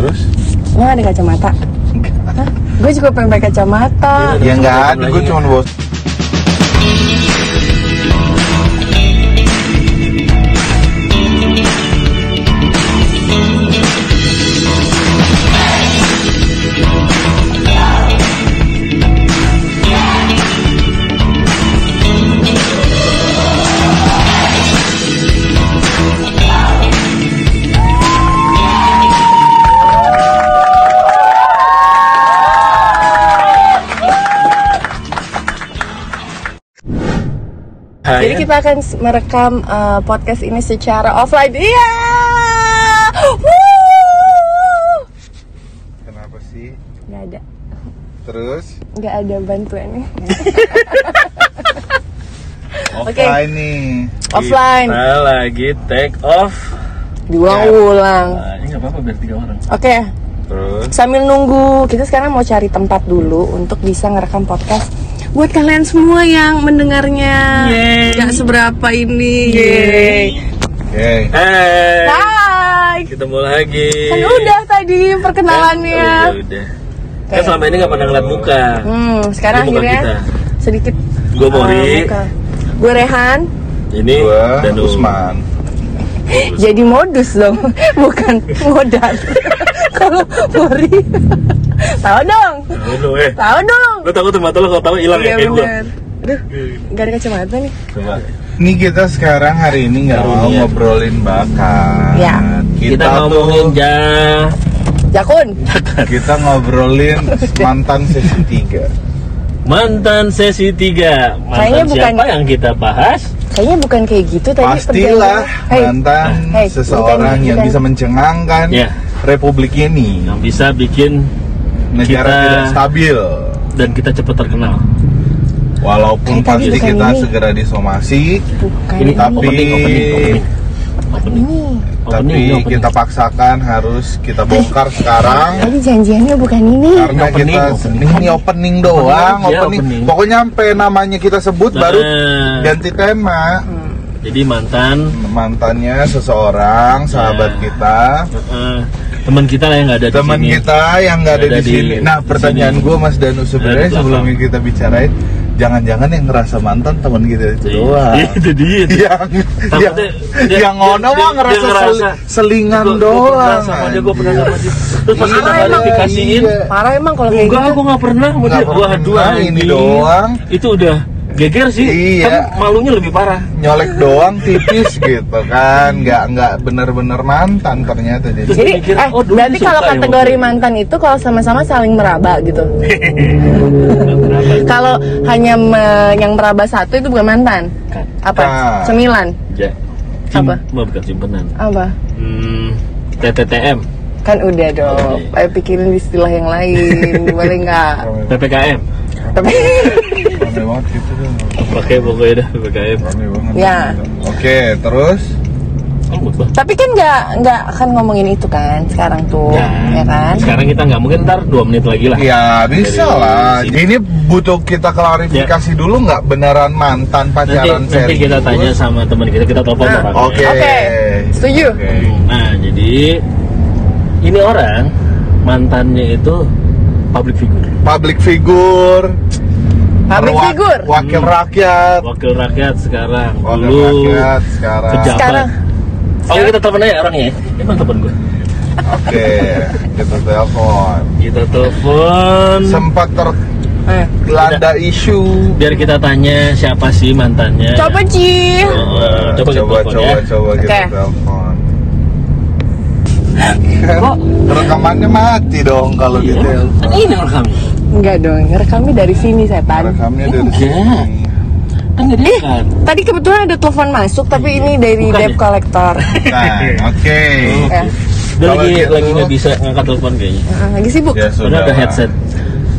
Terus? Lo ada kacamata? Hah? Gue juga pengen pakai kacamata. Ya nggak Lagi. ada, gue cuma bos. Kita akan merekam uh, podcast ini secara offline. Iya. Wuh. Kenapa sih? Nggak ada, Terus? nggak ada bantuannya. Oke. Offline nih. Offline. Kita lagi take off. Diulang-ulang. Nah, ini nggak apa-apa biar tiga orang. Oke, Terus? sambil nunggu kita sekarang mau cari tempat dulu untuk bisa ngerekam podcast buat kalian semua yang mendengarnya Yeay. nggak seberapa ini. Yeay. Oke. Hai. Hai. Ketemu lagi. Kan udah tadi perkenalannya. Oh, iya, udah. Kan selama ini nggak pernah ngeliat muka. Hmm, sekarang Ini akhirnya kita. sedikit Gue Mori. Gue Rehan. Ini Gua Danu. Usman. Jadi modus dong, bukan modal. Kalau Mori, tahu dong, Tahu lu eh. tahu dong. Gue takut mata lo kalau tahu hilang Iya ya kayak gue. Aduh, gak ada kacamata nih. Coba. Nih kita sekarang hari ini nggak mau Karunia. ngobrolin bakat. Ya. Kita, Kita, ngomongin tuh ja Jakun, kita ngobrolin mantan sesi 3 mantan sesi 3 Mantan Kayaknya bukan- siapa yang kita bahas? kayaknya bukan kayak gitu tadi. Pastilah. Hei, mantan Hey, seseorang bukan- yang bukan. bisa mencengangkan Ya. republik ini Yang bisa bikin negara kita- tidak stabil. dan kita cepat terkenal. Walaupun Eh, pasti bukan kita ini. segera disomasi, bukan Ini Tapi- opening, opening, opening. Opening. ini. tapi Opening, kita paksakan harus kita bongkar sekarang Tadi janjiannya bukan ini. karena Opening, kita opening. ini, opening doang, Opening aja, opening. opening. Pokoknya sampai namanya kita sebut baru Nah, ganti tema. Jadi mantan Mantannya seseorang, sahabat Ya. kita, eh, teman kita yang nggak ada di teman sini. kita yang nggak ada, Nggak di ada di- sini. Nah, pertanyaan gue Mas Danu sebenarnya Ada sebelum kita bicarain, jangan-jangan yang ngerasa mantan teman kita itu Iya, doang. itu dia. yang yang dia- yang ngono mah dia ngerasa, ngerasa, sel- selingan Gua- gua doang. pernah sama dia, gue pernah sama dia. Terus pas kita klarifikasiin, iya. Parah emang kalau kayak enggak, gitu. gue nggak pernah sama dia. Gua pernah, dua ini doang. Itu udah geger sih. Iya. Kan malunya lebih parah. nyolek doang tipis gitu kan nggak nggak bener-bener mantan ternyata jadi Jadi, mikir, eh, oh, berarti kalau ya kategori itu. mantan itu kalau sama-sama saling meraba gitu. kalau hanya me- yang meraba satu itu bukan mantan. Apa? Nah. Cemilan. Ja. Apa? Sim- bukan simpenan. Apa? Hmm, TTTM, Kan udah dong. Oke. Ayo pikirin istilah yang lain. Boleh nggak? PPKM. Rame banget gitu Pakai pokoknya dah PPKM. Rame banget Ya. oke terus Oh, tapi kan nggak nggak akan ngomongin itu kan sekarang tuh, ya kan? Sekarang kita nggak mungkin ntar dua menit lagi lah. ya bisa Dari lah sini. ini butuh kita klarifikasi dulu nggak beneran mantan Nanti, pacaran nanti serius kita tanya sama teman kita, kita telepon Nah, orangnya. oke Oke. Setuju? Oke. Nah, jadi ini orang mantannya itu public figure, public figure Public figure. wakil Hmm. rakyat wakil rakyat sekarang, wakil dulu rakyat sekarang pejabat. Sekarang. Oke kita telepon aja orangnya. ya. Emang telepon gue. oke kita telepon Kita telepon. sempat Eh, terlanda isu Biar kita tanya siapa sih mantannya. Coba Ci. Oh, coba kita coba telepon coba ya. coba kita Oke. telepon Kok? rekamannya mati dong kalau Iya. Kan ini rekamnya. Enggak dong, rekamnya dari sini setan. rekamnya dari Enggak. sini Kan nggak diangkat. Tadi kebetulan ada telepon masuk, tapi ini dari Bukan debt ya? collector. nah oke Ya. Dia Kalau lagi gitu- lagi nggak bisa ngangkat telepon kayaknya. Ah, lagi sibuk. ya sudah ada headset.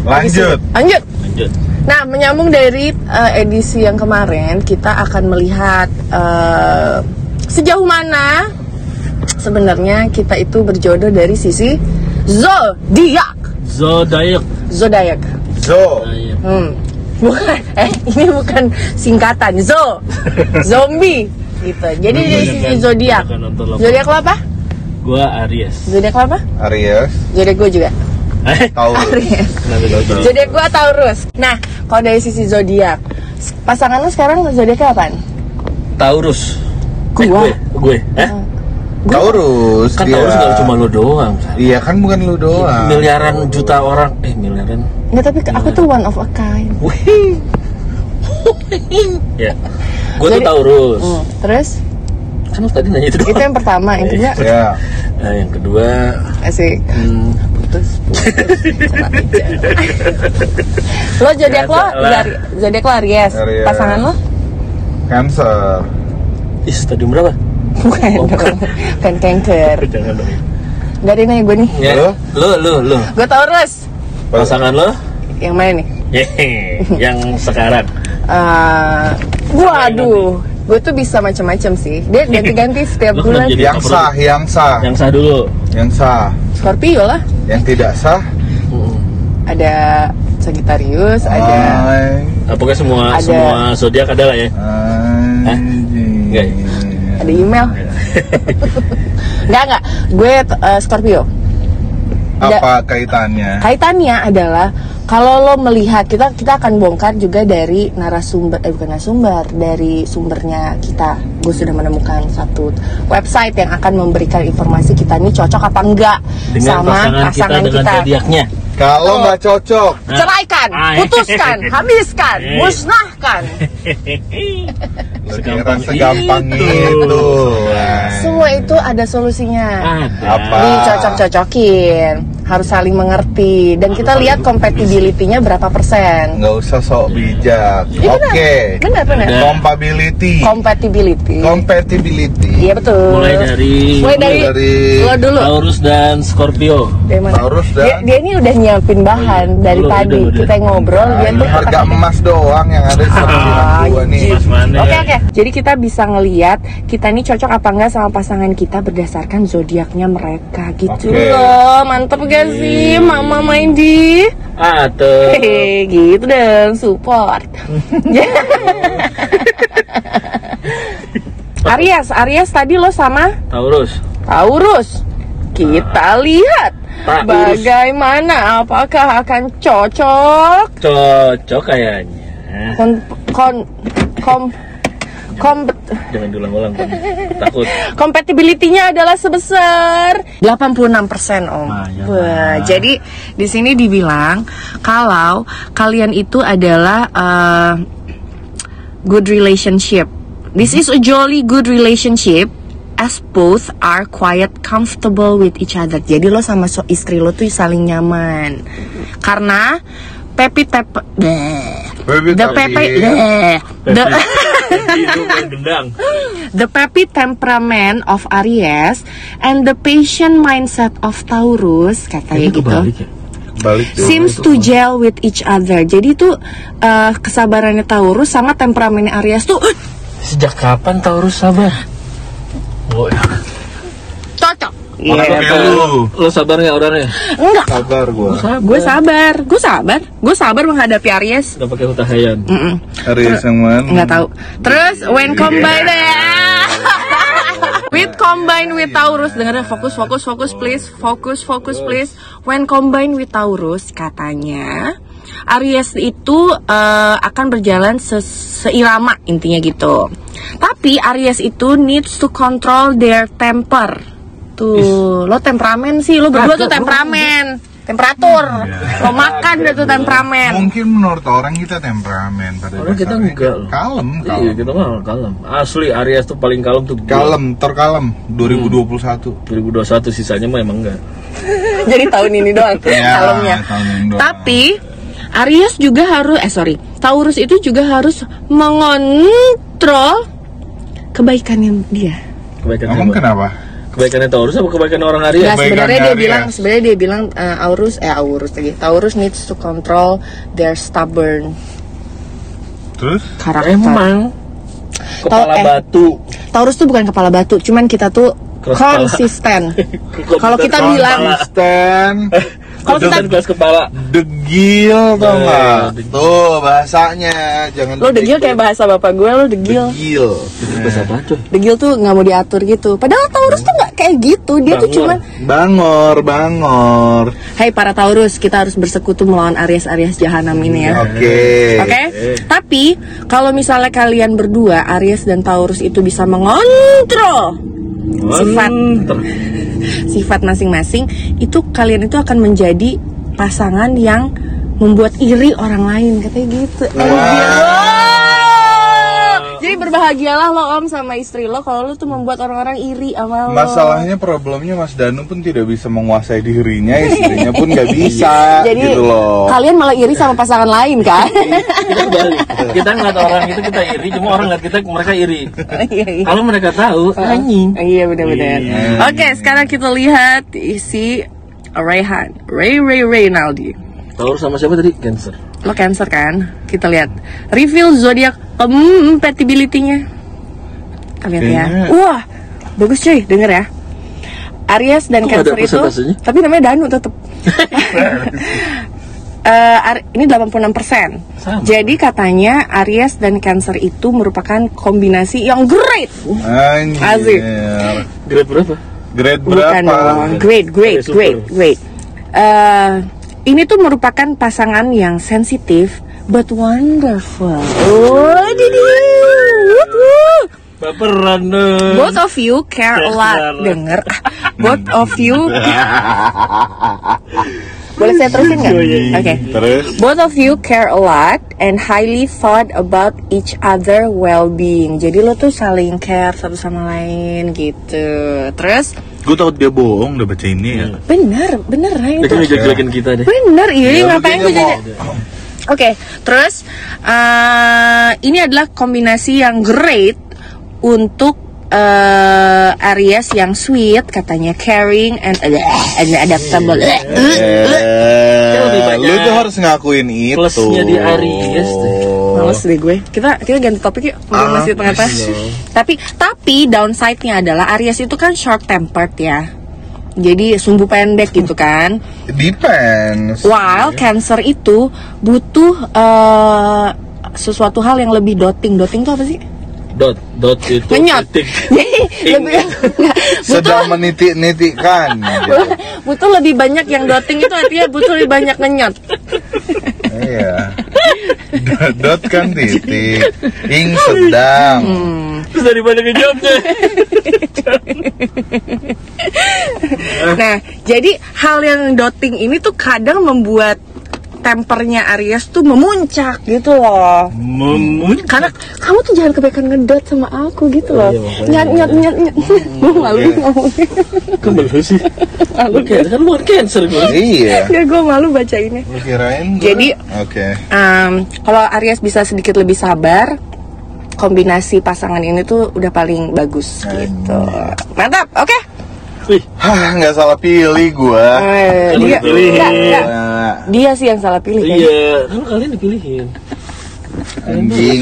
lanjut Lanjut. Lanjut. Nah, menyambung dari eh, edisi yang kemarin, kita akan melihat eh, sejauh mana sebenarnya kita itu berjodoh dari sisi zodiak. Zodiac. Zodiac. zo. Hmm. Bukan, eh ini bukan singkatan zo, zombie gitu. Jadi dari sisi kan- zodiak. Zodiak lo apa? Gua Aries. Zodiak lo apa? Aries, Zodiak gue juga. Eh, Taurus. Aries. Zodiak gue Taurus. Nah, kalau dari sisi zodiak, pasangan lo sekarang zodiaknya apaan? Taurus. Eh, Gua. gue, gue. Eh? Taurus. Kan dia. Taurus gak cuma lo doang. kan? Iya kan bukan lu doang. Miliaran juta orang, eh miliaran. Nggak, tapi aku tuh one of a kind. Wih. ya. Gue tuh Jadi- Taurus. Hmm, Terus, Kan lu tadi nanya itu itu yang pertama, yang kedua, Ya. Nah, yang kedua, asik. hmm, Putus, putus. lo zodiak lo, zodiak lo Aries. Aries. Pasangan lo? Cancer. ih stadium berapa? Bukan Oh, dong, kan kanker. Jangan dong. Gak ada yang nanya gue nih. Ya, Lo? lo, lo, lo. Gue Taurus. Pasangan lo? Yang mana nih? Yang sekarang. Eh, waduh, gue tuh bisa macam-macam sih. Dia ganti-ganti setiap Lu bulan. Yang sah, yang sah, Yang sah dulu. yang sah. Scorpio lah. Yang tidak sah, Hmm. Ada Sagittarius, Ah. ada Ay, Nah, pokoknya semua Ada. semua zodiak ada lah ya. anjing. Nggak ya? Ada email. Enggak enggak, gue eh, Scorpio. Apa kaitannya? Kaitannya adalah kalau lo melihat kita kita akan bongkar juga dari narasumber eh bukan narasumber dari sumbernya kita. Gue sudah menemukan satu website yang akan memberikan informasi kita ini cocok apa enggak Dengan sama pasangan, pasangan kita dengan kita. Kalau nggak cocok, Nah. Ceraikan, Ah, putuskan, habiskan, Eh. musnahkan. Segampang segampang itu. itu. Semua itu ada solusinya. Ada. Apa? Dicocok-cocokin, harus saling mengerti dan kita lihat compatibility-nya berapa persen. Nggak usah sok bijak. Benar. Oke. Benar benar. Ada. Compatibility. Compatibility. Compatibility. Iya betul. Mulai dari Mulai dari, dari- lo dulu. Taurus dan Scorpio. Dari mana? Taurus dia, dan- dia ini udah nyiapin bahan Oh, iya. dari Udah, tadi. udah, udah. Kita ngobrol Nah, dia ini tuh harga emas doang yang ada di Ah, gua nih. Mana? Oke oke. Jadi kita bisa ngeliat kita ini cocok apa enggak sama pasangan kita berdasarkan zodiaknya mereka gitu Oke. loh. Mantep gak sih, Mama Maindi? Atau Hehe, gitu dong, support. Aries, Aries tadi lo sama Taurus. Taurus. Kita lihat Taurus. bagaimana apakah akan cocok Cocok kayaknya. kon kon kom kom Jangan diulang-ulang kan. Takut. compatibility-nya adalah sebesar 86% Om. Lumayan Wah, lah. jadi di sini dibilang kalau kalian itu adalah uh, good relationship. This is a jolly good relationship as both are quite comfortable with each other. Jadi lo sama so istri lo tuh saling nyaman. Karena Pepi tep bleh. Pepi The gendang. The peppy temperament of Aries and the patient mindset of Taurus katanya Ini gitu kebalik ya. Balik seems to gel with each other. Jadi tuh eh, kesabarannya Taurus sama temperamennya Aries tuh uh, Sejak kapan Taurus sabar? Oh, ya. Cocok. Oke, Iya. lu. Lo sabar nggak orangnya? Enggak, Sabar gua. gue sabar, gue sabar, gue sabar menghadapi Aries. Udah pakai hutahayan. Mm-mm. Aries yang mana? Nggak tahu. Terus when combined with combined with Taurus dengarnya fokus fokus fokus please fokus fokus please when combined with Taurus katanya Aries itu eh, akan berjalan se- seirama intinya gitu. Tapi Aries itu needs to control their temper. Tuh, lo temperamen sih, lo berdua tuh temperamen, temperatur. Lo makan deh tuh temperamen. Mungkin menurut orang kita temperamen pada Orang kita enggak loh. Kalem, Iya, kalem. kita mah kalem. Asli Aries tuh paling kalem tuh. gua. Kalem, terkalem 2021. 2021 sisanya mah emang enggak. Jadi tahun ini doang Ya, kalemnya. tahun ini doang. Tapi Aries juga harus eh sorry Taurus itu juga harus mengontrol kebaikannya dia. Kebaikan Emang kenapa? Kebaikannya Taurus apa kebaikan orang Aries? Nah, kebaikan sebenarnya dia Aries. bilang sebenarnya dia bilang eh, Aurus eh Aurus lagi. Taurus needs to control their stubborn Terus? karakter. Emang kepala eh. batu. Taurus tuh bukan kepala batu, cuman kita tuh kepala. konsisten. Kalau kita Keras bilang kepala. Konsisten, Kalau kita- kelas kepala. degil tau Eh, nggak? degil. Tuh bahasanya, jangan lo degil kayak bahasa bapak gue lo degil. Degil. Itu bahasa apa tuh? Degil tuh nggak mau diatur gitu. Padahal Taurus tuh nggak kayak gitu. Dia tuh Bangor. cuman Bangor, bangor. Hai para Taurus, kita harus bersekutu melawan Aries-Aries jahanam ini ya. Oke. Oke, tapi kalau misalnya kalian berdua Aries dan Taurus itu bisa mengontrol sifat sifat masing-masing, itu kalian itu akan menjadi pasangan yang membuat iri orang lain katanya gitu. Wow. Berbahagialah lo om sama istri lo kalau lo tuh membuat orang-orang iri sama lo. Masalahnya problemnya Mas Danu pun tidak bisa menguasai dirinya, istrinya pun nggak bisa Jadi gitu loh. kalian malah iri sama pasangan lain kan? kita kebalik kita ngeliat orang itu kita iri cuma orang ngeliat kita mereka iri Iya iya. kalau mereka tahu anjing Iya benar-benar. Iya. Oke, sekarang kita lihat isi Rayhan, Ray Ray Reynaldi. Taurus sama siapa tadi cancer Lo Cancer kan? Kita lihat review zodiak compatibility-nya. Kita lihat ya. Wah, bagus cuy, denger ya. Aries dan Kok Cancer itu, tapi namanya Danu tetap. Eh, Ar- ini 86%. Sama. Jadi katanya Aries dan Cancer itu merupakan kombinasi yang great. Anjir. Asik. grade berapa Grade Bukan berapa? dong. Great, great, great, great. Eh, ini tuh merupakan pasangan yang sensitif but wonderful. Oh, didi. baperan dong Both of you care a lot. Denger. ah. Both of you. Boleh saya terusin nggak? Iya, iya, iya. Oke. Terus? Both of you care a lot and highly thought about each other well-being. Jadi lo tuh saling care satu sama lain gitu. Terus Gue takut dia bohong udah baca ini ya. bener, bener dia itu ngejelek-jelekin kita deh Bener, iya Ya, ngapain gue jadi Oke, terus eh, ini adalah kombinasi yang great untuk eh, Aries yang sweet, katanya caring and, and adaptable. Eh, lebih banyak lu tuh harus ngakuin itu. plusnya di Aries tuh. Males deh gue. Kita kita ganti topik yuk. Mumpung Ah, masih tengah-tengah. Tapi tapi downside-nya adalah Aries itu kan short tempered ya. Jadi sumbu pendek gitu kan. Depends. While Cancer itu butuh eh, sesuatu hal yang lebih doting. Doting itu apa sih? dot dot itu Ngenyot. titik Jadi lebih butuh Sedang menitik-nitikan. gitu. butuh lebih banyak yang doting itu artinya butuh lebih banyak ngenyot. Iya. Dot- kan titik. Ing sedang. Hmm. terus dari mana ngejawabnya Nah, jadi hal yang doting ini tuh kadang membuat tempernya Aries tuh memuncak gitu loh. memun Karena kamu tuh jangan kebanyakan ngedot sama aku gitu loh. Iya, makanya. Nyat nyat nyat nyat. Gue malu ngomongnya. kan bagus sih lu kayak kan lu kan cancer gue Iya. Ya gue malu bacainnya. Lu kirain gua- Jadi- Oke. Em, kalau Aries bisa sedikit lebih sabar, kombinasi pasangan ini tuh udah paling bagus gitu. Mantap, oke. wih Hah, nggak salah pilih gua. Eh, dia, sih yang salah pilih kayaknya. iya kan kalian dipilihin anjing.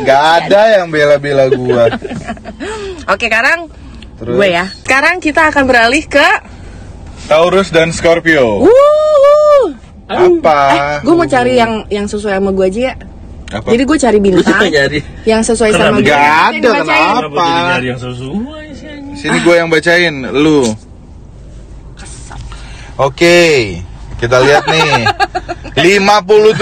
Nggak ada yang bela-bela gua. Oke, sekarang Terus? gue ya. Sekarang kita akan beralih ke Taurus dan Scorpio. Wuh. Apa? Gue mau cari yang yang sesuai sama gue aja ya. Apa? Jadi gue cari bintang nyari yang sesuai sama Kenapa gue. nggak Jadi ada, kenapa? kenapa jadi nyari yang sesuai? Sini gue yang bacain, lu. Oke, kita lihat nih. 57%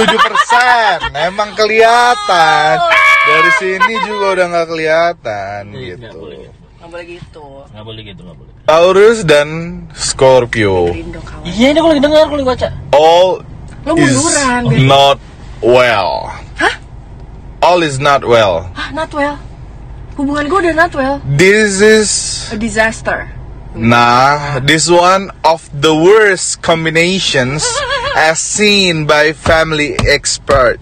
Emang kelihatan. Dari sini juga udah nggak kelihatan Iya, nggak gitu. boleh gitu Nggak boleh gitu. nggak boleh gitu nggak boleh Taurus dan Scorpio. Iya ini aku lagi dengar aku lagi baca All Lo is munduran. not well. Hah? All is not well. Ah, not well. Hubungan gue udah not well. This is A disaster. Nah, this one of the worst combinations as seen by family expert.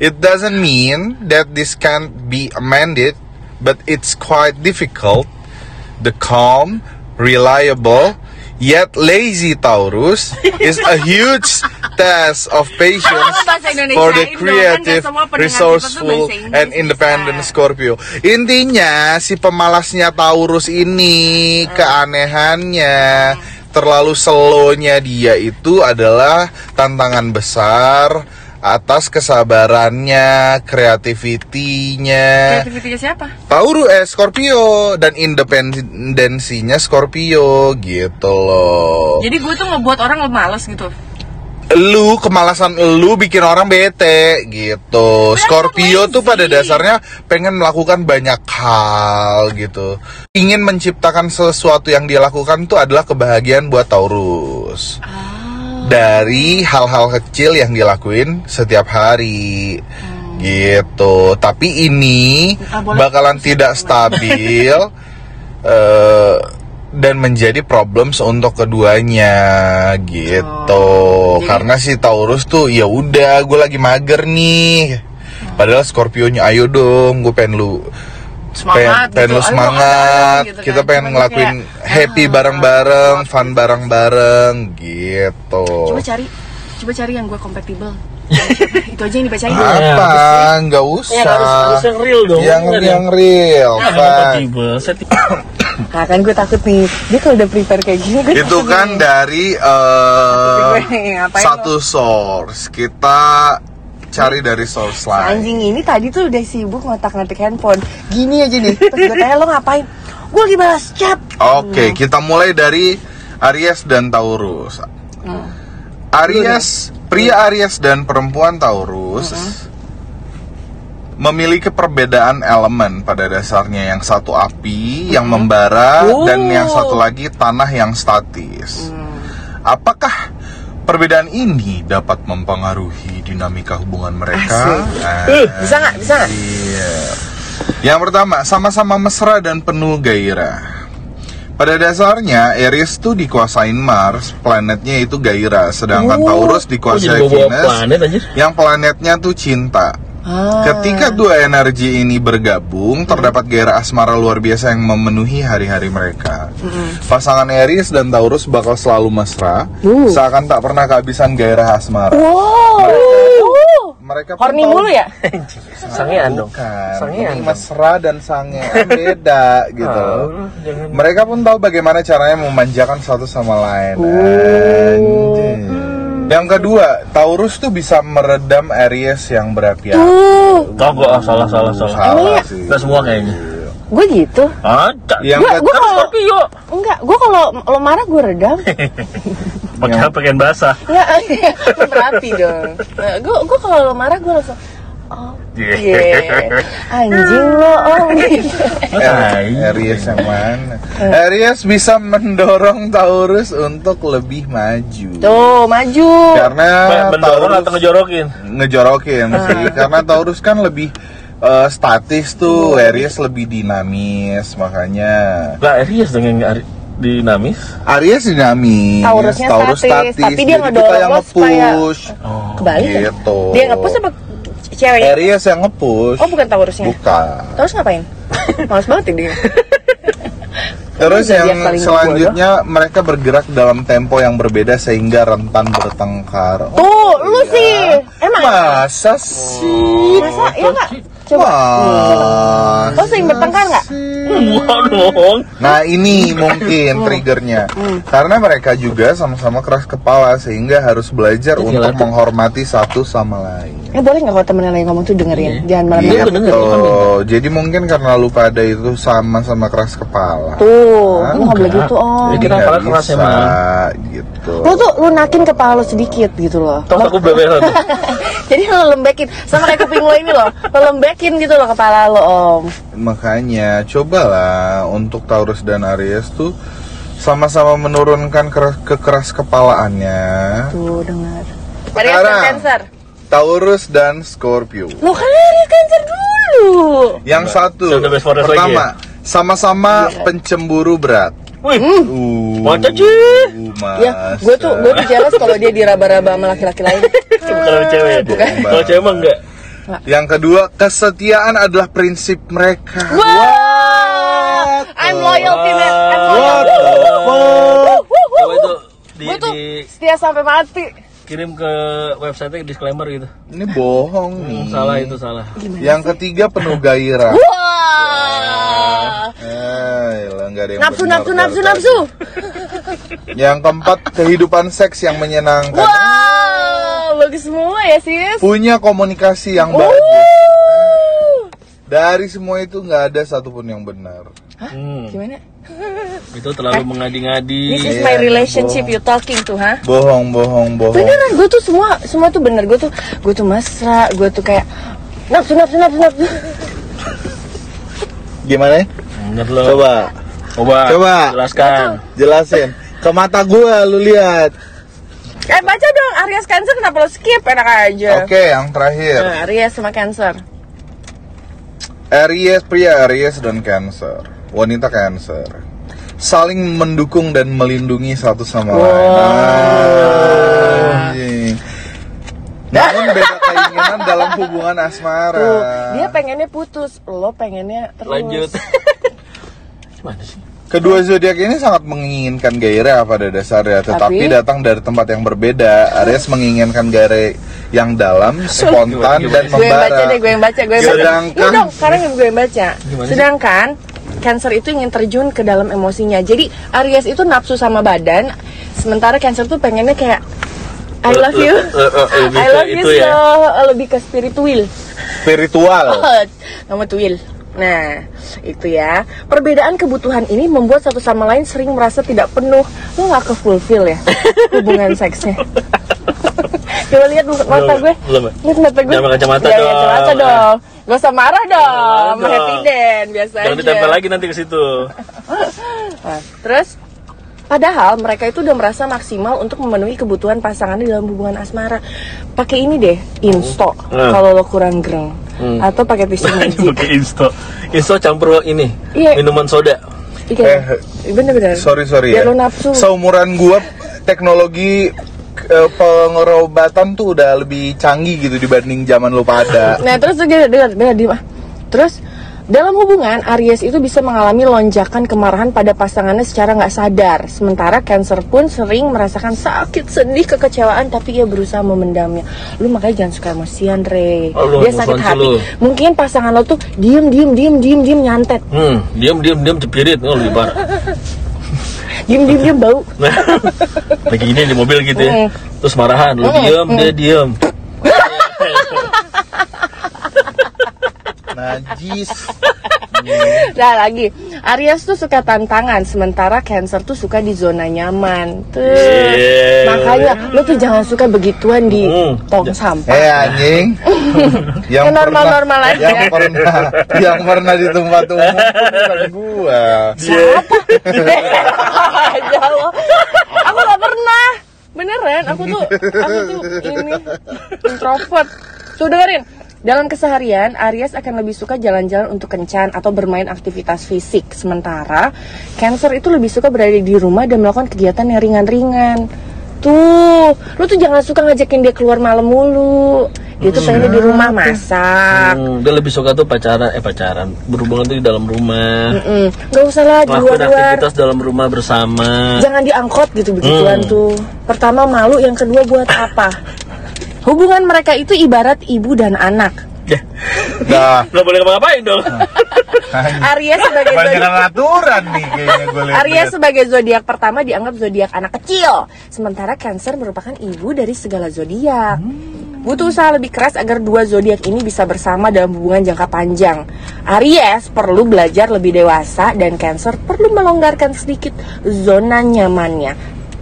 It doesn't mean that this can't be amended, but it's quite difficult. The calm, reliable, yet lazy Taurus is a huge test of patience for the creative, resourceful, and independent. Scorpio. Intinya si pemalasnya Taurus ini keanehannya terlalu slownya dia itu adalah tantangan besar atas kesabarannya, kreativitinya. Kreativitinya siapa? Taurus eh Scorpio dan independensinya Scorpio gitu loh. Jadi gue tuh ngebuat orang males gitu. Lu kemalasan lu bikin orang bete gitu. Scorpio tuh pada dasarnya pengen melakukan banyak hal gitu. Ingin menciptakan sesuatu yang dia lakukan tuh adalah kebahagiaan buat Taurus. Dari hal-hal kecil yang dilakuin setiap hari. Gitu. Tapi ini Ah, bakalan tidak stabil eh, dan menjadi problems untuk keduanya gitu. jadi- Karena si Taurus tuh ya udah gue lagi mager nih. Padahal Scorpio-nya ayo dong, gue pengen lu Semangat pengen, pengen gitu. lu semangat. ayo, gitu Kita kan. pengen Cuman ngelakuin kayak, happy ah, bareng-bareng, fun bareng-bareng gitu. Coba cari, coba cari yang gue kompatibel. itu aja yang dibacain. Apa? Nggak Ya usah. harus harus yang real dong. yang Nggak ada yang real. yang Fun. kompatibel. Nah kan gue takut nih, dia kalau udah prepare kayak gini gue itu kan nih. dari ngapain satu source kita cari dari source lain. Anjing ini tadi tuh udah sibuk ngotak-ngatik handphone. Gini aja nih, terus gue tanya lo ngapain? Gue lagi balas chat. Oke kita mulai dari Aries dan Taurus. Hmm. Aries pria Aries dan perempuan Taurus memiliki perbedaan elemen pada dasarnya. Yang satu api yang membara Oh. dan yang satu lagi tanah yang statis. Hmm. Apakah perbedaan ini dapat mempengaruhi dinamika hubungan mereka? Ah, Bisa nggak? Bisa nggak? Iya. Yang pertama, sama-sama mesra dan penuh gairah. Pada dasarnya, Aries tuh dikuasain Mars, planetnya itu gairah, sedangkan Oh. Taurus Oh, dikuasai bawa Venus, planet yang planetnya tuh cinta. Ah. Ketika dua energi ini bergabung, terdapat gairah asmara luar biasa yang memenuhi hari-hari mereka. Pasangan Aries dan Taurus bakal selalu mesra, Uh. seakan tak pernah kehabisan gairah asmara. Wow Mereka pun Horny tahu- mulu ya? Sangean dong. Sangean mesra dan sangean beda gitu. Jangan. Mereka pun tahu bagaimana caranya memanjakan satu sama lain. Oh. Anjing. Yang kedua, Taurus tuh bisa meredam Aries yang berapi-api. Tuh, Kau gua ah, salah salah salah. Salah iya? sih. Kita semua kayaknya. gue gitu Ada. Yang Gue ketiga, gue kalau Scorpio. enggak, gue kalau lo marah gue redam. Pakai pakaian basah. ya, lo berapi dong. Gue gue kalau lo marah gue langsung Oh, Iya. iya. Anjing lo, oh gitu. Eh, Aries yang mana? Aries bisa mendorong Taurus untuk lebih maju. Tuh, maju. Karena Mendorong Taurus atau ngejorokin? ngejorokin sih. Karena Taurus kan lebih eh, statis tuh, Aries lebih dinamis, makanya Lah Aries dong yang Ari- dinamis. Aries dinamis, Taurusnya Taurus statis, tapi dia ngedorong kita yang lo supaya- nge-push. Oh. Kebalik? Gitu. Dia ngepush apa ceweknya? Aries yang nge-push. Oh, bukan Taurusnya. Bukan. Terus ngapain? Males banget ya dia. Terus yang selanjutnya mereka bergerak dalam tempo yang berbeda sehingga rentan bertengkar. Oh, Tuh, lu iya. sih. Emang? Masa sih? Masa? Iya nggak? Coba. Masa Lo sering bertengkar nggak? Enggak dong. Nah ini mungkin triggernya Karena mereka juga sama-sama keras kepala Sehingga harus belajar Jadi untuk menghormati satu sama lain Eh boleh nggak kalau temen lagi ngomong tuh dengerin? Jangan Iya, malam-malam. gua denger, gua kan Gitu Jadi mungkin karena lu pada itu sama-sama keras kepala Tuh, lu nggak boleh gitu om. Jadi Jadi kita kalah keras bisa, emang. Gitu Lu tuh lunakin kepala lu sedikit gitu loh. Terus aku tuh. Jadi lo lembekin sama kayak kuping lo ini loh. Lo lembekin gitu loh kepala lo om. Makanya cobalah untuk Taurus dan Aries tuh sama-sama menurunkan keras, kekeras kepalaannya Tuh dengar. Dari Sekarang. Cancer. Taurus dan Scorpio Lo kan dari Cancer dulu. Yang satu for us lagi Pertama Sama-sama pencemburu berat Wih, Uh, Masa sih? Ya, gue tuh gue tuh jealous kalau dia diraba-raba sama laki-laki lain. bukan sama cewek ya. Bukan. Kalau cewek emang enggak. Yang kedua, kesetiaan adalah prinsip mereka. Wah, I'm loyalty man. I'm What loyal. the fuck? Gue tuh di setia sampai mati. Kirim ke website disclaimer gitu. Ini bohong nih. Salah itu salah. Yang ketiga penuh gairah. Wah. Eh, nggak ada yang Nafsu, benar nafsu, dari nafsu, nafsu. Yang keempat kehidupan seks yang menyenangkan. Wah, bagus semua ya sis. punya komunikasi yang Uh. bagus. Dari semua itu nggak ada satupun yang benar. Hmm, Gimana? Itu terlalu mengadi-ngadi. This is Iya, my relationship bohong. you talking to, ha? Bohong, bohong, bohong. Beneran, gue tuh semua semua tuh bener. Gue tuh gue tuh mesra, gue tuh kayak nafsu nafsu nafsu nafsu. Gimana? ya? Bener lo. Coba Coba. Coba. Jelaskan. jelasin. Ke mata gua lu lihat. Eh baca dong Aries Cancer kenapa lo skip enak aja. Oke, yang terakhir. Nah, Aries sama Cancer. Aries pria Aries dan Cancer. Wanita Cancer. Saling mendukung dan melindungi satu sama lain. Anjing. Namun beda keinginan dalam hubungan asmara. Tuh, dia pengennya putus, lo pengennya terus. Lanjut. Gimana sih? Kedua zodiak ini sangat menginginkan gairah pada dasarnya, tetapi Tapi- datang dari tempat yang berbeda. Aries menginginkan gairah yang dalam, spontan Gimana, dan gimana? Gue yang baca membara. deh, gue yang baca, gue yang baca. Sedangkan- dong, sekarang gue yang baca. Gimana sih? Cancer itu ingin terjun ke dalam emosinya. Jadi Aries itu nafsu sama badan, sementara Cancer tuh pengennya kayak I love you, Le- le- le- lebih I love you ya? so lebih ke spiritual. Spiritual. Kamu tuil. Nah, itu ya. Perbedaan kebutuhan ini membuat satu sama lain sering merasa tidak penuh. Lo gak ke fulfill ya hubungan seksnya. Coba lihat mata gue. belum. Lihat mata gue. Jangan pakai kacamata Jangan dong. kacamata dong. Gak usah marah dong. Jangan Happy. Den, biasa Jangan aja. ditempel lagi nanti ke situ. Nah, terus Padahal mereka itu udah merasa maksimal untuk memenuhi kebutuhan pasangannya dalam hubungan asmara. Pakai ini deh, insto Hmm. kalau lo kurang greng. Hmm. Atau pakai tisu magic. Pakai insto. Insto campur ini. Iya. Minuman soda. Iya, bener-bener. Sorry sorry Biar ya. lo nafsu. Seumuran gua teknologi eh, pengobatan tuh udah lebih canggih gitu dibanding zaman lu pada. Nah terus dengar dengar dengar di Terus dalam hubungan Aries itu bisa mengalami lonjakan kemarahan pada pasangannya secara nggak sadar. Sementara Cancer pun sering merasakan sakit, sedih, kekecewaan, tapi ia berusaha memendamnya. Lu makanya jangan suka emosian, Re. Oh, Dia sakit hati. lu. Mungkin pasangan lo tuh diem, diem, diem, diem, diem nyantet, Hmm, diam diam diam cepirit. Oh, lebih parah. diem, diem, diem bau. Lagi ini di mobil gitu ya. Terus marahan, lu diam, mm. dia diam. Najis. Nah lagi, Aries tuh suka tantangan, sementara Cancer tuh suka di zona nyaman. Tuh. Yeah. Makanya lu tuh jangan suka begituan di tong sampah. Eh anjing. yang normal-normal pernah, aja. Yang pernah yang pernah di tempat umum tuh bukan gua. Siapa? Jauh. Aku gak pernah. Beneran, aku tuh aku tuh ini introvert. Tuh dengerin. Dalam keseharian, Aries akan lebih suka jalan-jalan untuk kencan atau bermain aktivitas fisik. Sementara Cancer itu lebih suka berada di rumah dan melakukan kegiatan yang ringan-ringan. Tuh, lu tuh jangan suka ngajakin dia keluar malam mulu. Dia tuh pengennya di rumah masak. Hmm, dia lebih suka tuh pacaran, eh pacaran, berhubungan tuh di dalam rumah. Mm-mm. Gak usah lah di luar-luar. aktivitas dalam rumah bersama. Jangan diangkot gitu begituan Hmm. tuh. Pertama malu, yang kedua buat apa? Hubungan mereka itu ibarat ibu dan anak. Ya, Dah. nggak boleh ngapa-ngapain dong. Aries sebagai zodiak aturan nih kayaknya gue lihat. Aries sebagai zodiak pertama dianggap zodiak anak kecil, sementara Cancer merupakan ibu dari segala zodiak. Butuh usaha lebih keras agar dua zodiak ini bisa bersama dalam hubungan jangka panjang. Aries perlu belajar lebih dewasa dan Cancer perlu melonggarkan sedikit zona nyamannya.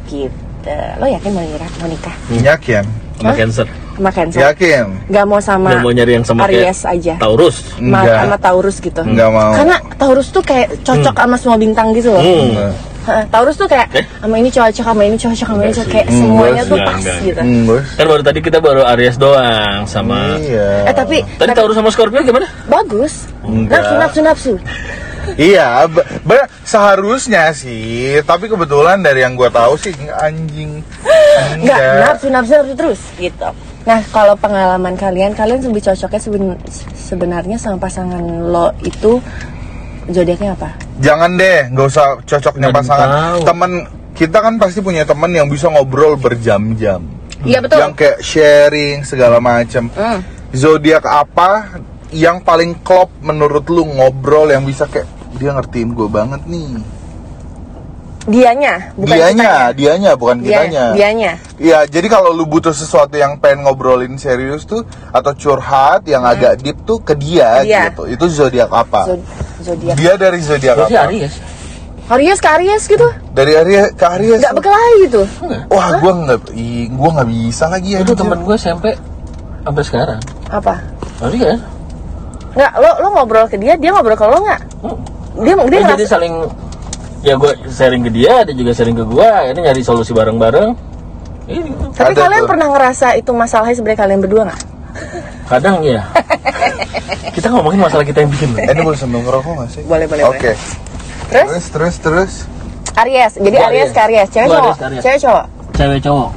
Gitu. Lo yakin mau nikah? Mau nikah Yakin. Sama cancer. sama Cancer? Yakin. Gak mau sama Nggak mau nyari yang sama kayak Aries aja. Taurus. Ma- Enggak. sama Taurus gitu. Enggak mau. Karena Taurus tuh kayak cocok sama semua bintang gitu loh. Hmm. Enggak. Taurus tuh kayak Eh? sama ini cocok, sama ini cocok, sama ini cocok kayak Hmm, semuanya gue tuh pas Enggak, gitu. Hmm, bos. Kan baru tadi kita baru Aries doang sama. Iya. Eh tapi Tadi Taurus sama Scorpio gimana? bagus. Enggak. Nafsu nafsu nafsu. Iya, be- be- seharusnya sih, tapi kebetulan dari yang gue tahu sih anjing. Enggak, nafsu nafsu nafsu terus gitu. Nah, kalau pengalaman kalian, kalian lebih cocoknya seben- sebenarnya sama pasangan lo itu zodiaknya apa? Jangan deh, nggak usah cocoknya Nggak pasangan. tahu. Temen kita kan pasti punya temen yang bisa ngobrol berjam-jam. Iya betul. Yang kayak sharing segala macam. Hmm. Zodiak apa yang paling klop menurut lu ngobrol yang bisa kayak dia ngertiin gue banget nih. Dianya, bukan dianya, kitanya. dianya bukan Dia- kitanya. Dianya. Iya, jadi kalau lu butuh sesuatu yang pengen ngobrolin serius tuh atau curhat yang agak deep tuh ke dia, Hmm. Dia. gitu. Itu zodiak apa? Zod- zodiak. Dia dari zodiak Gue apa? Aries. Aries ke Aries gitu. Dari Aries ke Aries. Nggak berkelahi gitu. Wah, gua nggak, gua nggak bisa lagi ya. Itu temen gue SMP sampai sekarang. Apa? Aries. Nggak, lo lo ngobrol ke dia, dia ngobrol ke lo nggak? Hmm. Dia dia Eh, jadi ngerasa saling ya gue sharing ke dia, dia juga sharing ke gue. Ini nyari solusi bareng-bareng. Ini Tapi Ada kalian tuh. pernah ngerasa itu masalahnya sebenarnya kalian berdua nggak? kadang ya. kita ngomongin masalah kita yang bikin. Eh, ini boleh sambil ngerokok nggak sih? Boleh, boleh, Oke. Terus Terus, terus, terus. Aries, jadi Gua Aries Aries. ke Aries, cewek cowok, Aries ke Aries. cewek cowok. Cewek cowok.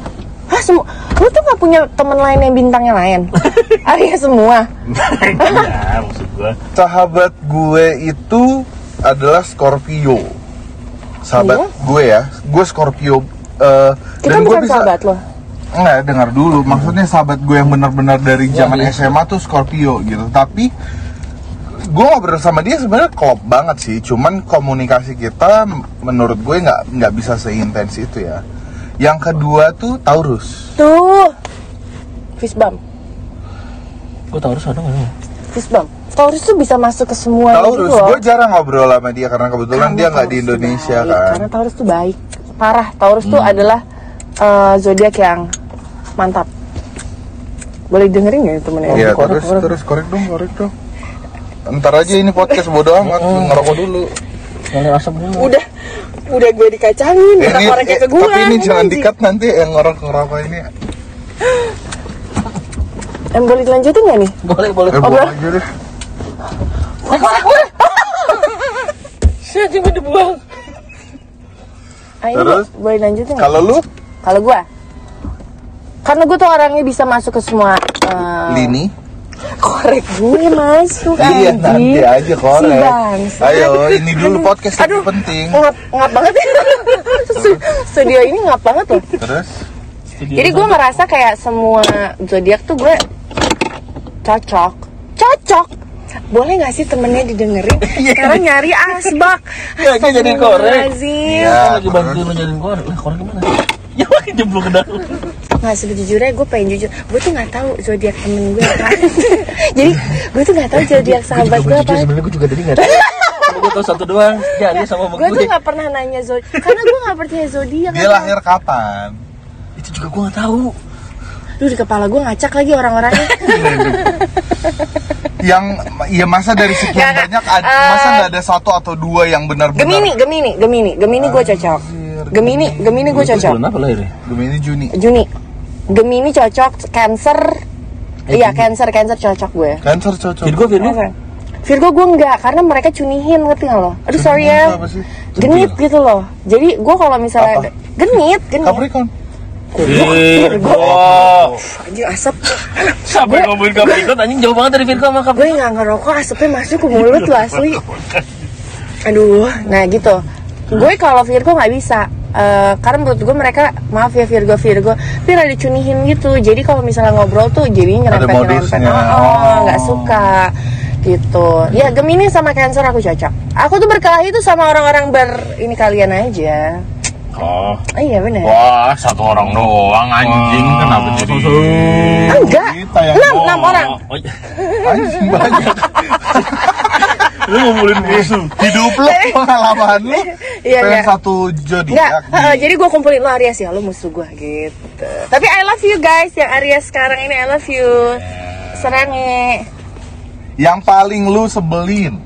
Hah semua, lu tuh nggak punya temen lain yang bintangnya lain? Aries semua. ya maksud gue. Sahabat gue itu adalah Scorpio. Sahabat Iya? gue ya, gue Scorpio. eh, Kita dan gue bisa sahabat lo. Enggak, dengar dulu. Maksudnya sahabat gue yang benar-benar dari zaman iya. SMA tuh Scorpio gitu. Tapi gue ngobrol sama dia sebenarnya klop banget sih. Cuman komunikasi kita menurut gue nggak nggak bisa seintens itu ya. Yang kedua tuh Taurus. Tuh, fist bump, Gue tahu harus ada nggak? fist bump. Taurus tuh bisa masuk ke semua Taurus, gitu gue jarang ngobrol sama dia karena kebetulan Karena dia nggak di Taurus tuh Indonesia baik, kan. Karena Taurus tuh baik, parah. Taurus Hmm. tuh adalah eh, zodiak yang mantap. Boleh dengerin nggak temennya? Iya, Korek, terus korek. terus korek dong, korek dong. Ntar aja ini podcast bodo amat, ngerokok dulu. Yang asap dulu. Udah, udah gue dikacangin, Eh, kita ini- eh, ke gue. tapi ini jangan dikat nanti yang ngerokok ngerokok ini. Em, boleh dilanjutin nggak nih? Boleh boleh. Eh, boleh. aja deh. Saya cuma dibuang. Ah, ini Terus? boleh dilanjutin nggak? Kalau lu Kalau gue, karena gue tuh orangnya bisa masuk ke semua eh, Lini? Korek gue masuk Iya anjing. nanti aja Si korek. bangsa. Ayo ini dulu podcast Aduh, lebih penting. ngap, ngap banget ya. Stu- Studio ini ngap banget loh. Terus Jadi gue merasa kayak semua zodiak tuh gue cocok, cocok. Boleh gak sih temennya didengerin? Sekarang nyari asbak. Ya, dia jadi korek. Iya. Lagi bantuin lo nyariin korek. Lah korek gimana? Ya makin jemplung ke dalam. Nggak sejujurnya gue pengen jujur Gue tuh gak tahu zodiak temen gue apa Jadi gue tuh gak tahu zodiak sahabat gue apa Sebenarnya gue juga tadi nggak tahu. Gue tahu satu doang. Jadi sama sama Gue tuh gue. gak pernah nanya zodiak Karena gue gak percaya zodiak dia lahir kapan? Itu juga gue nggak tahu. Duh di kepala gue ngacak lagi orang-orangnya Yang ya masa dari sekian Nggak, nggak. banyak Eh, masa nggak ada satu atau dua yang benar-benar Gemini, Gemini, Gemini Gemini gue cocok Gemini, Gemini gue cocok bulan apa lahirnya? Gemini Juni. Juni Gemini cocok Cancer Iya Cancer, Cancer cocok gue Cancer cocok. Virgo Virgo. Virgo gue enggak karena mereka cunihin ngerti gak lo? Aduh sorry ya? Genit gitu loh Jadi gue kalau misalnya Apa? Genit, genit Capricorn. Virgo. Anjing asap Sampai ngomongin Capricorn anjing jauh banget dari Virgo sama Gue Capricorn. nggak ngerokok asapnya masuk ke mulut lo asli Aduh, nah gitu Gue kalau Virgo nggak bisa. Eh, karena menurut gue mereka maaf ya Virgo Virgo tapi rada cunihin gitu. Jadi kalau misalnya ngobrol tuh jadi nyerempet nyerempet modusnya. oh Oh. nggak suka gitu. Ya Gemini sama Cancer aku cocok aku tuh berkelahi tuh sama orang-orang ber ini kalian aja. Oh. oh, iya benar Wah, satu orang doang anjing. Kenapa jadi enggak. Kita yang enam enam orang. Oh, iya. Anjing banyak. Lu ngumpulin musuh. Hidup lu pengalaman lu. Iya, pengen iya. satu zodiak. heeh, jadi gue kumpulin lo Aries ya, lo musuh gue gitu. Tapi I love you guys, yang Aries sekarang ini I love you. Serange Yang paling lu sebelin.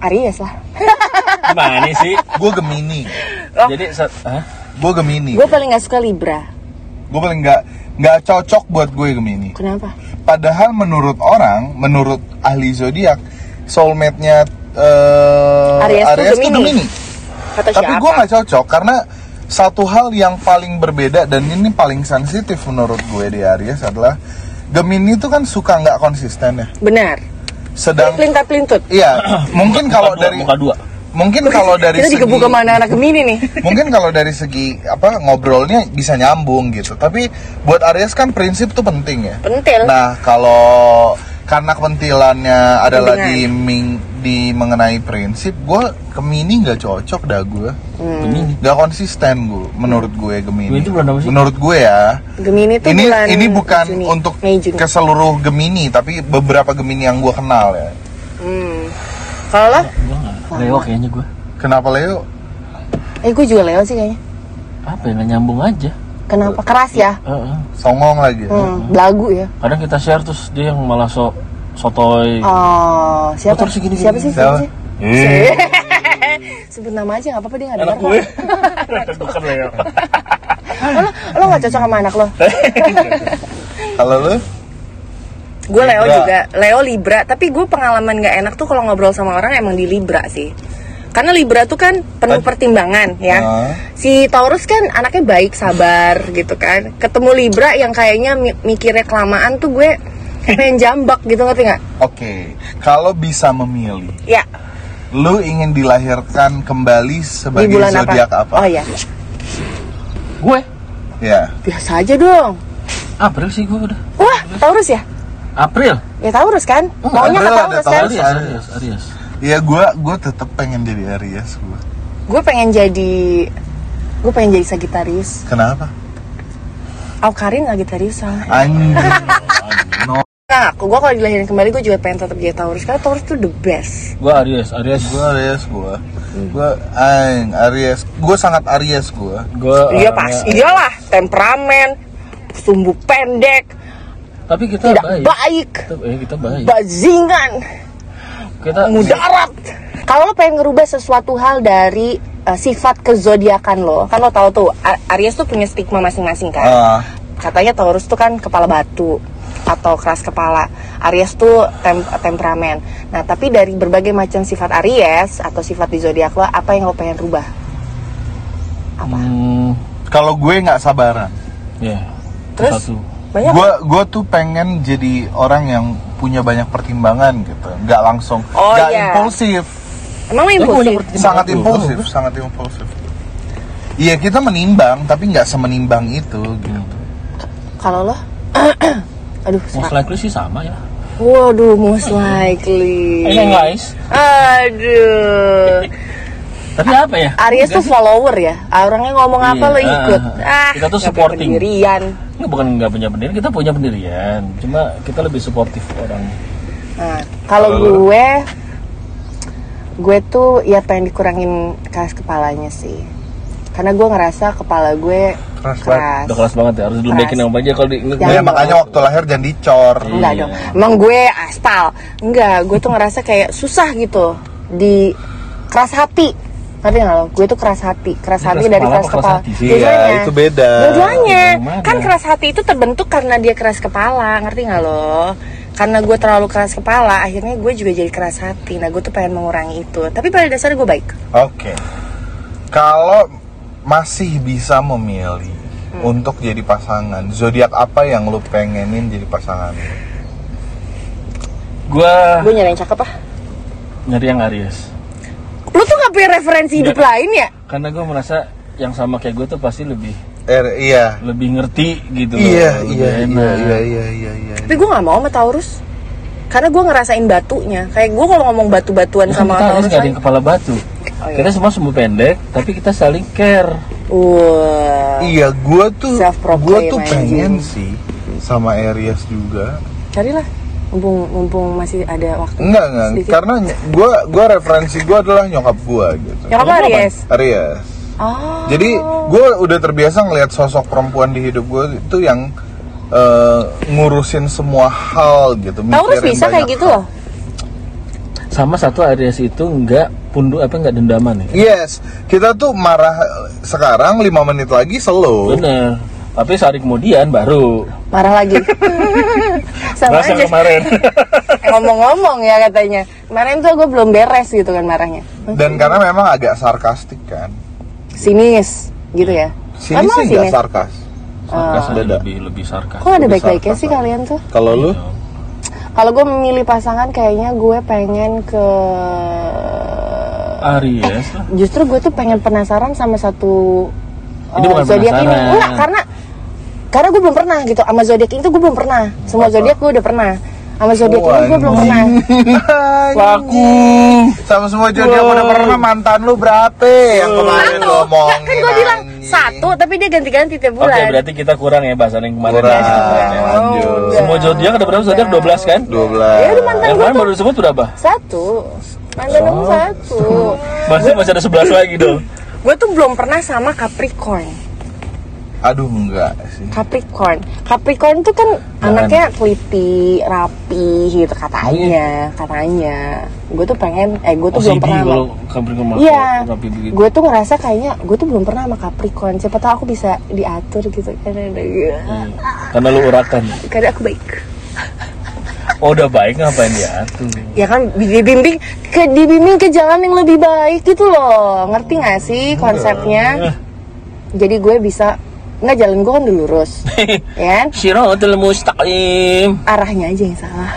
Aries lah. Gimana sih? Gue Gemini. Oh. Jadi Hah? Gue Gemini. Gue paling gak suka Libra. Gue paling nggak nggak cocok buat gue Gemini. Kenapa? Padahal menurut orang, menurut ahli zodiak, soulmate-nya eh, Aries tuh tuh Gemini. Gemini. Kata Tapi gue nggak cocok karena satu hal yang paling berbeda dan ini paling sensitif menurut gue di Aries adalah Gemini itu kan suka nggak konsisten ya. Benar. Sedang Pelintat pelintut. iya, mungkin kalau dari muka dua. mungkin kalau dari Kita segi digebuk sama anak-anak Gemini nih. mungkin kalau dari segi apa ngobrolnya bisa nyambung gitu. Tapi buat Aries kan prinsip tuh penting ya. Pentil. Nah, kalau karena kentilannya adalah di ming- di mengenai prinsip gue Gemini nggak cocok dah gue Gemini. nggak konsisten gue menurut gue Gemini Gemini itu bulan apa sih? menurut gue ya Gemini tuh ini bulan ini bukan Juni. untuk Mei Juni. ke seluruh Gemini tapi beberapa Gemini yang gue kenal ya Hmm. Kalau nggak. Leo kayaknya gue. kenapa Leo Eh gue juga Leo sih kayaknya. Apa ya nggak nyambung aja. Kenapa keras ya? Heeh. songong lagi Hmm, belagu ya. Kadang kita share terus dia yang malah so sotoy. Oh, siapa? Motor segini-gini. siapa sih? Siapa? Siapa sih? Sebut nama aja nggak apa-apa dia nggak anak dengar. gue. kok. Bukan Leo. lo lo nggak cocok sama anak lo. kalau lu Gue Leo juga, Leo Libra. Tapi gue pengalaman nggak enak tuh kalau ngobrol sama orang emang di Libra sih. Karena Libra tuh kan penuh pertimbangan ya. Ah. Si Taurus kan anaknya baik, sabar gitu kan. Ketemu Libra yang kayaknya mi- mikirnya kelamaan tuh gue pengen jambak gitu ngerti nggak? oke kalau bisa memilih Ya, lu ingin dilahirkan di kembali sebagai bulan zodiak apa? apa? Oh ya, Gue. Ya. biasa aja dong. April sih gue udah. Wah, Taurus ya? April. Ya Taurus kan? Maunya ke ada Taurus kan? Taurus. Aries, Aries, Aries. Ya gue gue tetap pengen jadi Aries gue. Gue pengen jadi gue pengen jadi Sagitarius. Kenapa? Aukarin Sagitarius soalnya. Anjing. no. Nah, gue kalau dilahirin kembali gue juga pengen tetap jadi Taurus karena Taurus tuh the best. Gue Aries, Aries. Gue Aries gue. Gue aing Aries. Gue sangat Aries gue. Gue. Iya pas, iyalah temperamen, sumbu pendek, Tapi kita tidak baik. baik, Kita, eh, kita baik. bajingan, Kita mudarat. Kalau lo pengen ngerubah sesuatu hal dari uh, sifat kezodiakan lo, kan lo tahu tuh Aries tuh punya stigma masing-masing kan. Ah, Katanya Taurus tuh kan kepala batu atau keras kepala. Aries tuh tem- temperamen. Nah, tapi dari berbagai macam sifat Aries atau sifat di zodiak lo, apa yang lo pengen rubah? Apa? Hmm, kalau gue nggak sabaran. ya. Terus? Satu. Banyak Gue gue tuh pengen jadi orang yang punya banyak pertimbangan gitu. Nggak langsung. Oh, nggak iya. impulsif. Emang impulsif? Sangat impulsif. Sangat impulsif. Iya kita menimbang tapi nggak semenimbang itu gitu. Kalau lo? Aduh, Most likely sih sama ya. Waduh, most likely. Ini guys. Aduh. Tapi apa ya? Aries tuh follower ya. Orangnya ngomong apa Iya, lo ikut. ah, Ah, kita tuh supporting. Pendirian. Nggak, bukan nggak punya pendirian, kita punya pendirian. Cuma kita lebih suportif orang. Nah, kalau gue gue tuh ya pengen dikurangin keras kepalanya sih. Karena gue ngerasa kepala gue Keras keras. Udah keras banget ya, harus diledekin Keras. sama aja kalau di Ya makanya waktu lahir jangan dicor. Enggak Iya. dong. Emang gue aspal. Enggak, gue tuh ngerasa kayak susah gitu di keras hati. Ngerti nggak lo? Gue tuh keras hati. Keras Ini hati keras dari kepala keras kepala. hati sih? Iya, itu beda. Dua-duanya. Gimana? Kan keras hati itu terbentuk karena dia keras kepala. Ngerti nggak lo? Karena gue terlalu keras kepala, akhirnya gue juga jadi keras hati. Nah, gue tuh pengen mengurangi itu. Tapi pada dasarnya gue baik. Oke. Kalau masih bisa memilih Hmm. untuk jadi pasangan, zodiak apa yang lu pengenin jadi pasangan? Gua Gue nyari yang cakep ah. nyari yang Aries. Punya referensi hidup Iya. lain ya? Karena gue merasa yang sama kayak gue tuh pasti lebih Er, iya. lebih ngerti gitu loh. Iya, lebih iya, iya, enak. iya, iya, iya, iya. Tapi gue gak mau sama Taurus. Karena gue ngerasain batunya. Kayak gue kalau ngomong batu-batuan kan sama kita Taurus nggak ada kan. yang kepala batu. Oh, iya. Kita semua sumbu pendek, tapi kita saling care. Wah. Iya, gua tuh gua tuh pengen sih sama Aries juga. Carilah. Mumpung, mumpung masih ada waktu. Enggak, enggak. Sedikit. Karena gua gua referensi gua adalah nyokap gua gitu. Nyokap lo Aries? Aries. Oh. Jadi gue udah terbiasa ngelihat sosok perempuan di hidup gue itu yang eh, ngurusin semua hal gitu. Taurus bisa kayak banyak gitu loh. Sama satu Aries itu nggak pundu apa nggak dendaman ya. Yes, kita tuh marah sekarang 5 menit lagi slow. Bener. Tapi sehari kemudian baru. Marah lagi. Sama Rasa aja. kemarin. Ngomong-ngomong ya katanya. Kemarin tuh gue belum beres gitu kan marahnya. Dan karena memang agak sarkastik kan. Sinis gitu ya. Sini Emang sih nggak sarkas. sarkas beda. lebih lebih sarkas. Kok ada baik-baiknya sih kalian tuh? Kalau lu? Kalau gue memilih pasangan kayaknya gue pengen ke Aries lah. Justru gue tuh pengen penasaran sama satu Ini eh, bukan zodiak ini. penasaran. Enggak, karena karena gue belum pernah gitu sama zodiak itu gue belum pernah. Semua zodiak gue udah pernah. sama zodiak ini gue belum pernah Laku. Sama semua zodiak udah pernah mantan lu berapa yang kemarin satu lu omongin? kan gue bilang satu tapi dia ganti-ganti tiap Oke, bulan berarti kita kurang ya bahasan yang kemarin. Kurang, ya. lanjut. Semua zodiak ada berapa zodiak? 12 kan? 12 ya udah mantan Yang kemarin tuh baru disebut berapa? satu mantan Oh. gue satu Masih masih ada 11 lagi dong. gue tuh belum pernah sama Capricorn Aduh enggak sih Capricorn Capricorn tuh kan anaknya teliti rapi gitu katanya katanya gue tuh pengen eh gue tuh belum OCD pernah sama- kalau Capricorn Iya, gue tuh ngerasa kayaknya gue tuh belum pernah sama Capricorn. Siapa tahu aku bisa diatur gitu karena Hmm. Karena lu urakan. karena aku baik. Oh udah baik ngapain diatur? Ya kan dibimbing ke dibimbing ke jalan yang lebih baik gitu loh. Ngerti gak sih konsepnya? Jadi gue bisa nggak jalan gue kan udah lurus, ya kan? Syiratul mustaqim. Arahnya aja yang salah.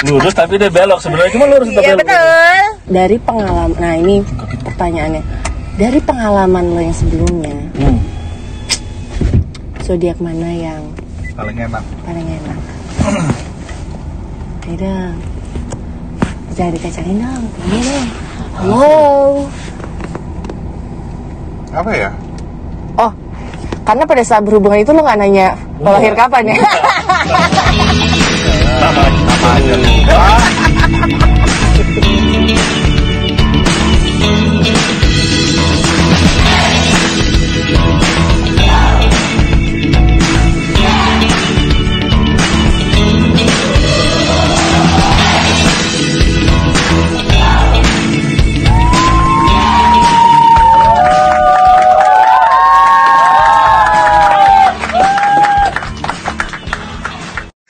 Lurus tapi dia belok sebenarnya cuma lurus tapi Iya belok. betul. Dari pengalaman, nah ini pertanyaannya. Dari pengalaman lo yang sebelumnya, Hmm. zodiak mana yang Paling enak paling enak? Dong. Jangan dikacangin dong. Ini dong. Halo. Apa ya? karena pada saat berhubungan itu lo gak nanya mau lahir iya. kapan ya? Iya. Aja